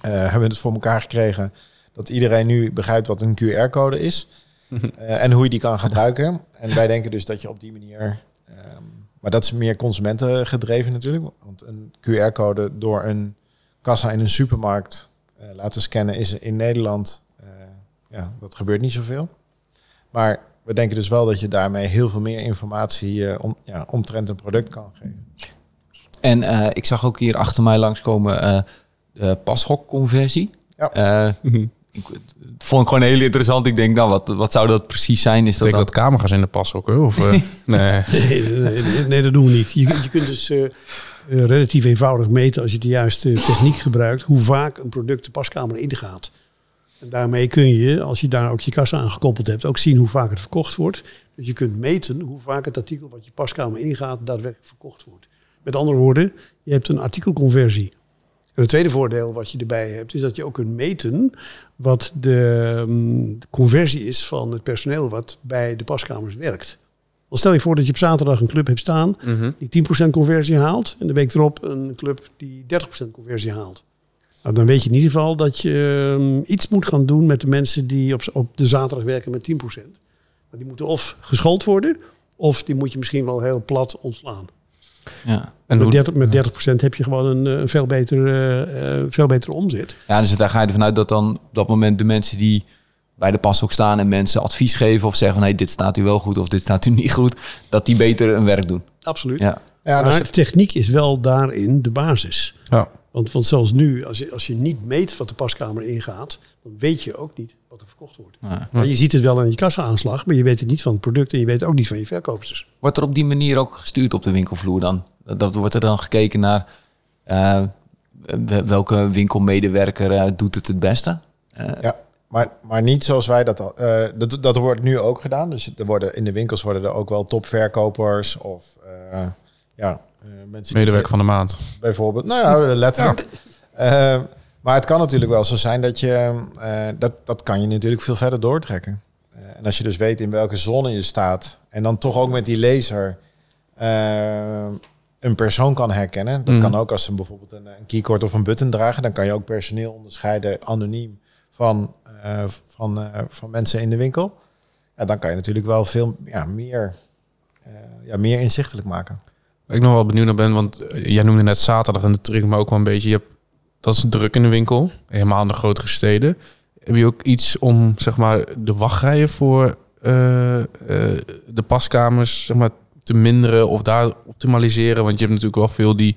uh, hebben we het voor elkaar gekregen. Dat iedereen nu begrijpt wat een QR-code is. uh, en hoe je die kan gebruiken. En wij denken dus dat je op die manier. Um, maar dat is meer consumentengedreven natuurlijk. Want een QR-code door een kassa in een supermarkt laten scannen is in Nederland. ja, dat gebeurt niet zoveel. Maar we denken dus wel dat je daarmee heel veel meer informatie uh, om, ja, omtrent een product kan geven. En uh, ik zag ook hier achter mij langskomen uh, de pashokconversie. Ja. Ik, het vond ik gewoon heel interessant. Ik denk, nou, wat, wat zou dat precies zijn? Is dat, Betekent dat camera's in de pas ook? Of, eh, nee. Nee, nee, nee, nee, dat doen we niet. Je, je kunt dus eh, eh, relatief eenvoudig meten als je de juiste techniek gebruikt, hoe vaak een product de paskamer ingaat. En daarmee kun je, als je daar ook je kassa aan gekoppeld hebt, ook zien hoe vaak het verkocht wordt. Dus je kunt meten hoe vaak het artikel wat je paskamer ingaat daadwerkelijk verkocht wordt. Met andere woorden, je hebt een artikelconversie. En het tweede voordeel wat je erbij hebt, is dat je ook kunt meten wat de, mm, de conversie is van het personeel wat bij de paskamers werkt. Stel je voor dat je op zaterdag een club hebt staan die 10% conversie haalt. En de week erop een club die 30% conversie haalt. Nou, dan weet je in ieder geval dat je mm, iets moet gaan doen met de mensen die op, op de zaterdag werken met 10%. Maar die moeten of geschoold worden, of die moet je misschien wel heel plat ontslaan. Ja. En Met hoe, 30, met 30% heb je gewoon een, eh, een veel, beter, eh, eh, veel betere omzet. ja, dus daar ga je ervan uit dat dan op dat moment de mensen die bij de pas ook staan en mensen advies geven of zeggen van hey, dit staat u wel goed of dit staat u niet goed, dat die beter hun werk doen. Absoluut. Ja. Ja, maar dus, techniek is wel daarin de basis. ja. Want, want zoals nu, als je, als je niet meet wat de paskamer ingaat, dan weet je ook niet wat er verkocht wordt. Ja. Maar je ziet het wel aan je kassa-aanslag, maar je weet het niet van het product en je weet het ook niet van je verkoopsters. Wordt er op die manier ook gestuurd op de winkelvloer dan? Dat, dat wordt er dan gekeken naar eh, we- welke winkelmedewerker eh, doet het het beste? ja, maar, maar niet zoals wij dat al. eh, dat, dat wordt nu ook gedaan. Dus er worden, in de winkels worden er ook wel topverkopers of eh, ja, eh, mensen die Medewerker van de maand. bijvoorbeeld. Nou ja, letterlijk. Eh, maar het kan natuurlijk wel zo zijn dat je eh, dat, dat kan je natuurlijk veel verder doortrekken. Eh, en als je dus weet in welke zone je staat en dan toch ook met die laser eh, een persoon kan herkennen. Dat Mhm. kan ook als ze bijvoorbeeld een, een keycord of een button dragen. Dan kan je ook personeel onderscheiden anoniem van, eh, van, eh, van mensen in de winkel. Ja, dan kan je natuurlijk wel veel ja, meer, eh, ja, meer inzichtelijk maken. Ik nog wel benieuwd naar ben, want eh, jij noemde net zaterdag en dat triggert me ook wel een beetje. Je hebt, dat is druk in de winkel, helemaal in de grotere steden. Heb je ook iets om zeg maar de wachtrijen voor eh, eh, de paskamers zeg maar, te minderen of daar optimaliseren? Want je hebt natuurlijk wel veel die,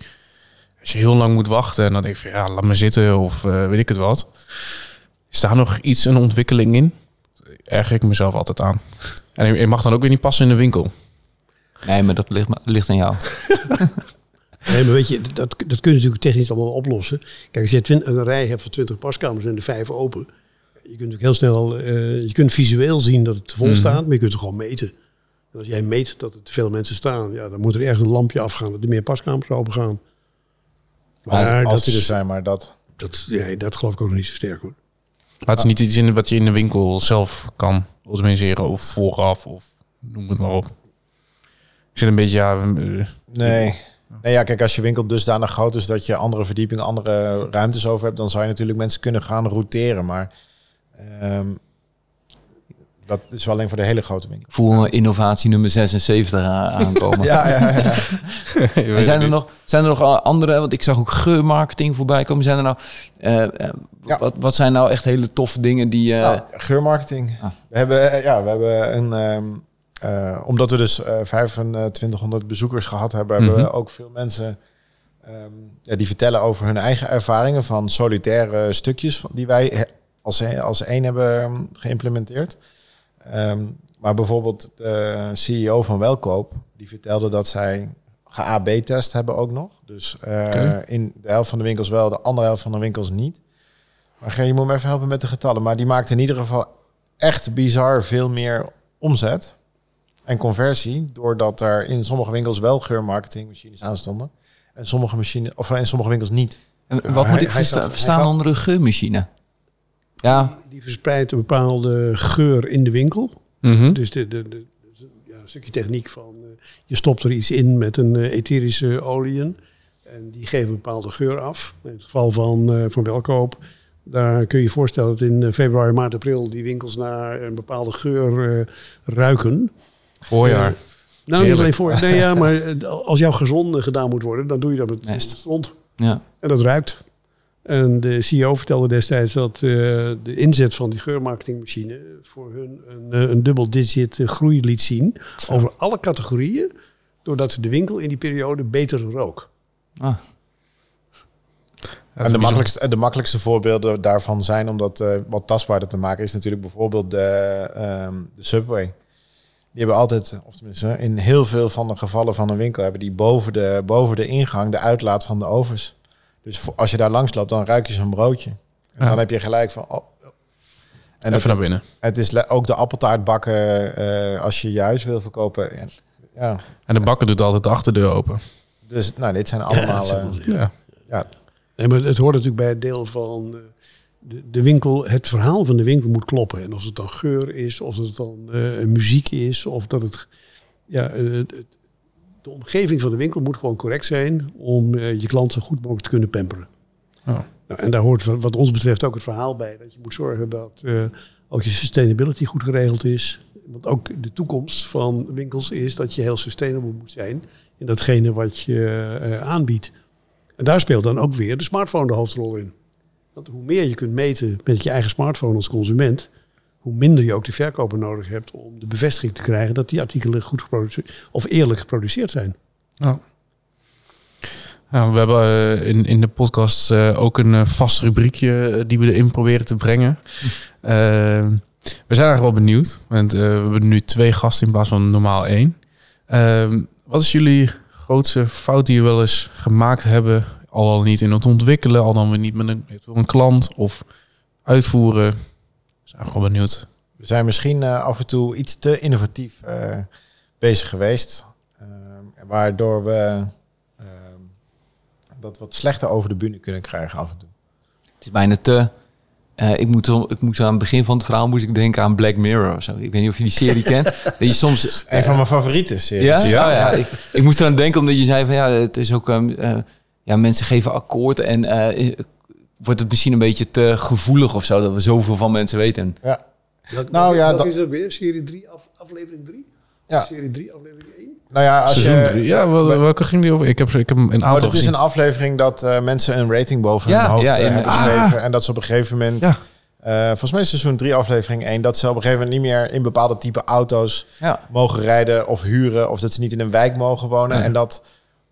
als je heel lang moet wachten en dan denk je ja, laat me zitten of weet ik het wat. Is daar nog iets een ontwikkeling in? Erger ik mezelf altijd aan. En je mag dan ook weer niet passen in de winkel. Nee, maar dat ligt, ligt aan jou. Nee, maar weet je, dat, dat kun je natuurlijk technisch allemaal oplossen. Kijk, als je een rij hebt van 20 paskamers en de vijf open. Je kunt natuurlijk heel snel, eh, je kunt visueel zien dat het vol staat, maar je kunt het gewoon meten. En als jij meet dat er te veel mensen staan, ja, dan moet er ergens een lampje afgaan dat er meer paskamers open gaan. Als, Maar als die er is, zijn, maar dat... dat, ja, dat geloof ik ook nog niet zo sterk hoor. Maar het is niet iets in wat je in de winkel zelf kan organiseren of vooraf of noem het maar op. Ik zit een beetje, ja, eh, Nee. Nee, ja, kijk, als je winkel dusdanig groot is dat je andere verdiepingen, andere ruimtes over hebt, dan zou je natuurlijk mensen kunnen gaan routeren. Maar ehm, dat is wel alleen voor de hele grote winkel. Voel innovatie nummer 76 a- aankomen. Ja, ja, ja. En zijn er, nog, zijn er nog andere, want ik zag ook geurmarketing voorbij komen. Zijn er nou, eh, eh, Ja. wat, wat zijn nou echt hele toffe dingen die... eh, Nou, geurmarketing. Ah. We hebben, ja, we hebben een, ehm, eh, omdat we dus eh 2500 bezoekers gehad hebben, hebben we ook veel mensen ehm, ja, die vertellen over hun eigen ervaringen van solitaire stukjes die wij als, als één hebben ehm, geïmplementeerd. Ehm, maar bijvoorbeeld de CEO van Welkoop, die vertelde dat zij ge-AB-test hebben ook nog. Dus eh, in de helft van de winkels wel, de andere helft van de winkels niet. Maar je moet me even helpen met de getallen. Maar die maakt in ieder geval echt bizar veel meer omzet en conversie. Doordat er in sommige winkels wel geurmarketingmachines aan stonden. En sommige, machines, of in sommige winkels niet. en wat moet ik hij versta- zat- hij verstaan onder een geurmachine? Ja, Die verspreidt een bepaalde geur in de winkel. mhm. Dus de, de, de, ja, een stukje techniek van eh, je stopt er iets in met een eh, etherische oliën. En die geven een bepaalde geur af. In het geval van, eh, van Welkoop, daar kun je je voorstellen dat in eh, februari, maart, april die winkels naar een bepaalde geur eh, ruiken. Voorjaar. Nou, niet alleen voor. Nee, ja, maar eh, als jouw gezond gedaan moet worden, dan doe je dat met Mest. stront. ja. En dat ruikt. En de CEO vertelde destijds dat eh, de inzet van die geurmarketingmachine voor hun een, eh, een dubbel digit eh, groei liet zien over alle categorieën, doordat de winkel in die periode beter rook. Ah, En de makkelijkste, de makkelijkste voorbeelden daarvan zijn, om dat uh, wat tastbaarder te maken, is natuurlijk bijvoorbeeld de, um, de Subway. Die hebben altijd, of tenminste in heel veel van de gevallen van een winkel, hebben die boven de, boven de ingang de uitlaat van de ovens. Dus als je daar langs loopt, dan ruik je zo'n broodje. En ja. dan heb je gelijk van... Oh, en Even naar binnen. Het is ook de appeltaart bakken uh, als je juist wil verkopen. En, ja. en de bakker doet altijd de achterdeur open. Dus nou, dit zijn allemaal... Ja, ja. ja. Nee, maar het hoort natuurlijk bij het deel van uh, de, de, winkel. Het verhaal van de winkel moet kloppen. En of het dan geur is, of het dan uh, muziek is, of dat het... Ja, het, de omgeving van de winkel moet gewoon correct zijn om uh, je klant zo goed mogelijk te kunnen pamperen. Oh. Nou, en daar hoort wat ons betreft ook het verhaal bij. Dat je moet zorgen dat uh, ook je sustainability goed geregeld is. Want ook de toekomst van winkels is dat je heel sustainable moet zijn in datgene wat je aanbiedt. En daar speelt dan ook weer de smartphone de hoofdrol in. Want hoe meer je kunt meten met je eigen smartphone als consument, hoe minder je ook de verkoper nodig hebt om de bevestiging te krijgen dat die artikelen goed geproduceerd of eerlijk geproduceerd zijn. Ja. Ja, we hebben uh, in, in de podcast uh, ook een uh, vast rubriekje die we erin proberen te brengen. we zijn eigenlijk wel benieuwd, want we hebben nu twee gasten in plaats van normaal één. wat is jullie grootste fout die je wel eens gemaakt hebben, al al niet in het ontwikkelen, al dan weer niet met een, een klant of uitvoeren? We zijn gewoon benieuwd. We zijn misschien af en toe iets te innovatief bezig geweest, waardoor we dat wat slechter over de bühne kunnen krijgen af en toe. Het is bijna te... Uh, ik, moet, ik moest aan het begin van het verhaal moest ik denken aan Black Mirror of zo. Ik weet niet of je die serie kent. Dat je soms, een van mijn favoriete series. Ja, ja, ja. Ik, ik, moest eraan denken omdat je zei van ja, het is ook um, uh, ja, mensen geven akkoord en uh, wordt het misschien een beetje te gevoelig of zo dat we zoveel van mensen weten. Ja. Dat, nou ja, dat is ook weer serie 3 af, aflevering 3. Ja. Serie 3 aflevering 1. Nou ja, als je, drie. Ja, welke ging die over? Ik heb, ik heb een aantal. Oh, het is een aflevering dat uh, mensen een rating boven ja, hun hoofd ja, uh, hebben geschreven. En dat ze op een gegeven moment. Ja. Uh, volgens mij is seizoen 3, aflevering 1, dat ze op een gegeven moment niet meer in bepaalde type auto's ja. mogen rijden of huren. Of dat ze niet in een wijk mogen wonen. En dat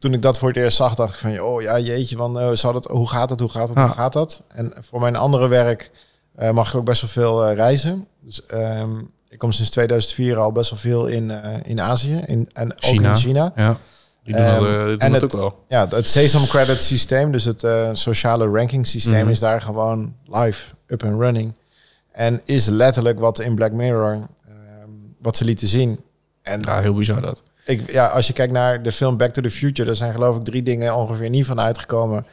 toen ik dat voor het eerst zag, dacht ik van, oh ja, jeetje, van, uh, zou dat, hoe gaat het, hoe gaat het, hoe gaat dat? En voor mijn andere werk mag ik ook best wel veel reizen. Dus um, ik kom sinds 2004 al best wel veel in, in Azië in, en ook in China. Ja. Die doen, um, al, en het, ook wel. Ja, het Sesam Credit systeem, dus het sociale ranking systeem, mm is daar gewoon live, up and running. En is letterlijk wat in Black Mirror, um, wat ze lieten zien. En ja, heel bizar dat. Ik, ja, als je kijkt naar de film Back to the Future, daar zijn geloof ik drie dingen ongeveer niet van uitgekomen.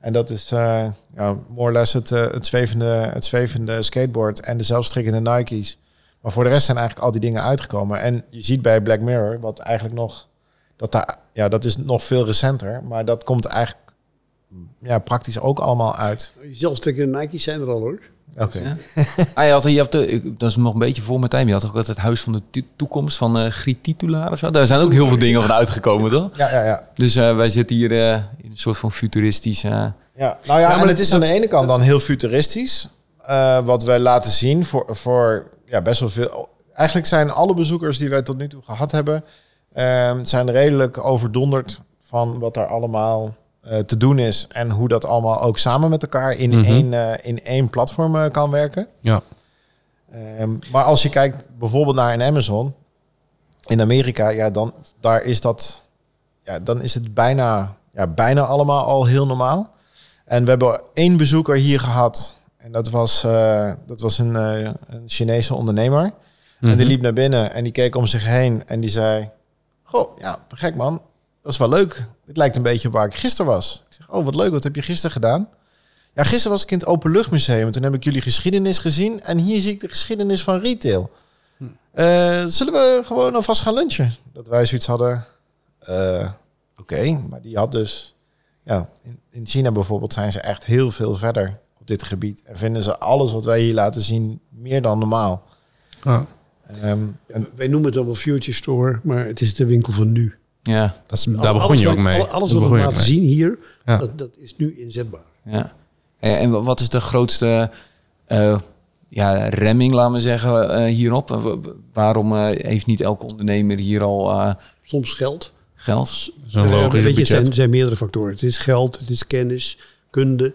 En dat is uh, ja, more or less het, uh, het, zwevende, het zwevende skateboard en de zelfstrikkende Nike's. Maar voor de rest zijn eigenlijk al die dingen uitgekomen. En je ziet bij Black Mirror, wat eigenlijk nog, dat daar, ja, dat is nog veel recenter, maar dat komt eigenlijk ja, praktisch ook allemaal uit. Zelfstrikkende Nike's zijn er al hoor. Oké. Ja. ah, je had, je had de, dat is nog een beetje voor mijn tijd. Je had ook het huis van de toekomst van uh, Griet Titulaar of zo. Daar zijn ook heel veel dingen van uitgekomen, toch? Ja, ja, ja. Dus uh, wij zitten hier uh, in een soort van futuristisch. ja, nou ja, ja maar het is aan de ene kant dan heel futuristisch. wat wij laten zien voor, voor ja, best wel veel. Eigenlijk zijn alle bezoekers die wij tot nu toe gehad hebben, uh, zijn redelijk overdonderd van wat er allemaal uh, te doen is en hoe dat allemaal ook samen met elkaar in, -hmm. één, uh, in één platform uh, kan werken. Ja. Um, maar als je kijkt bijvoorbeeld naar een Amazon in Amerika, ja, dan daar is dat, ja, dan is het bijna, ja, bijna allemaal al heel normaal. En we hebben één bezoeker hier gehad en dat was, uh, dat was een, uh, een Chinese ondernemer. En die mhm. liep naar binnen en die keek om zich heen en die zei... Goh, ja, gek man. Dat is wel leuk. Het lijkt een beetje waar ik gisteren was. Ik zeg, oh wat leuk, wat heb je gisteren gedaan? Ja, gisteren was ik in het Openluchtmuseum. Toen heb ik jullie geschiedenis gezien. En hier zie ik de geschiedenis van retail. Uh, zullen we gewoon alvast gaan lunchen? Dat wij zoiets hadden. Oké, okay, maar die had dus... Ja, in, in China bijvoorbeeld zijn ze echt heel veel verder dit gebied. En vinden ze alles wat wij hier laten zien meer dan normaal. Ah. Um, en wij noemen het dan wel Future Store, maar het is de winkel van nu. Ja, dat is, daar begon je ook mee. Alles wat we laten zien hier, ja. dat, dat is nu inzetbaar. Ja. En wat is de grootste uh, ja, remming, laten we zeggen, uh, hierop? Waarom uh, heeft niet elke ondernemer hier al... Soms geld. Geld? Zo'n logisch Weet je, zijn, zijn meerdere factoren. Het is geld, het is kennis, kunde.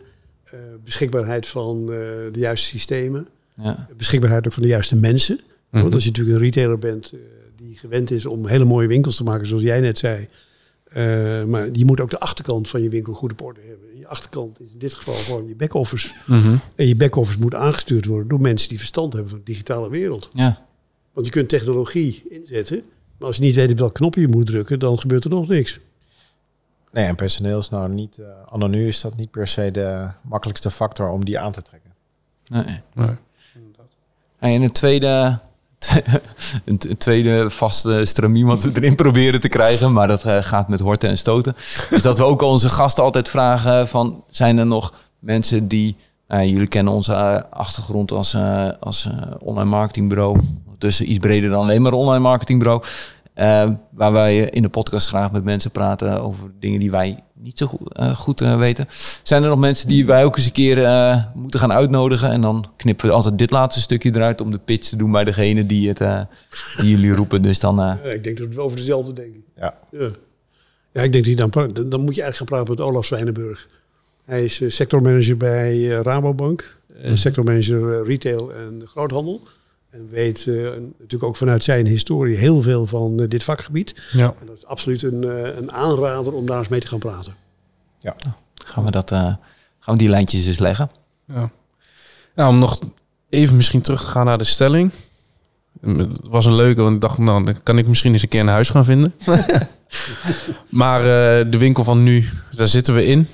uh, beschikbaarheid van uh, de juiste systemen. Ja. Beschikbaarheid ook van de juiste mensen. Mm Want als je natuurlijk een retailer bent uh, die gewend is om hele mooie winkels te maken, zoals jij net zei. maar je moet ook de achterkant van je winkel goed op orde hebben. Je achterkant is in dit geval gewoon je back-office. Mm -hmm. En je back-office moet aangestuurd worden door mensen die verstand hebben van de digitale wereld. Ja. Want je kunt technologie inzetten, maar als je niet weet op welke knop je moet drukken, dan gebeurt er nog niks. Nee, en personeel is nou niet, uh, anno nu is dat niet per se de makkelijkste factor om die aan te trekken. Nee. Nee. En een tweede, een tweede vaste stramien wat we erin proberen te krijgen, maar dat uh, gaat met horten en stoten. is dat we ook onze gasten altijd vragen van, zijn er nog mensen die, uh, jullie kennen onze achtergrond als, als online marketingbureau, tussen iets breder dan alleen maar online marketingbureau. Uh, waar wij in de podcast graag met mensen praten over dingen die wij niet zo goed, uh, goed uh, weten. Zijn er nog mensen die wij ook eens een keer moeten gaan uitnodigen? En dan knippen we altijd dit laatste stukje eruit om de pitch te doen bij degene die, het, die jullie roepen. Dus dan, ja, ik denk dat we over dezelfde denken. Ja. ja. Ja, ik denk dat dan, dan moet je eigenlijk gaan praten met Olaf Zwijnenburg. Hij is sectormanager bij Rabobank. Sectormanager retail en groothandel. En weet uh, natuurlijk ook vanuit zijn historie heel veel van uh, dit vakgebied. Ja. En dat is absoluut een, uh, een aanrader om daar eens mee te gaan praten. Ja. Gaan we, dat, gaan we die lijntjes eens leggen? Ja. Nou, om nog even misschien terug te gaan naar de stelling. Het was een leuke, want ik dacht, nou, dan kan ik misschien eens een keer een huis gaan vinden. maar de winkel van nu, daar zitten we in.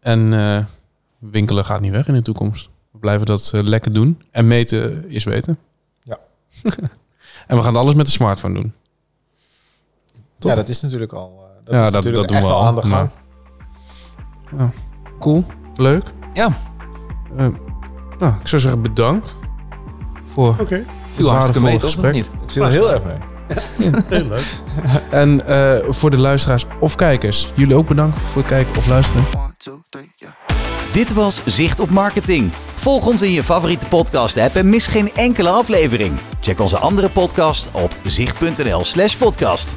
En winkelen gaat niet weg in de toekomst. We blijven dat lekker doen. En meten is weten. en we gaan alles met de smartphone doen. Toch? Ja, dat is natuurlijk al. Uh, dat ja, is dat, natuurlijk dat doen echt we al al. aan de gang. Maar, ja. Cool, leuk. Ja. Uh, nou, ik zou zeggen bedankt voor Oké. Okay. veel hartstikke mee, gesprek. Niet? Ik vind het heel erg mee. heel leuk. En uh, voor de luisteraars of kijkers, jullie ook bedankt voor het kijken of luisteren. One, two, three, yeah. Dit was Zicht op Marketing. Volg ons in je favoriete podcast-app en mis geen enkele aflevering. Check onze andere podcast op zicht.nl/podcast.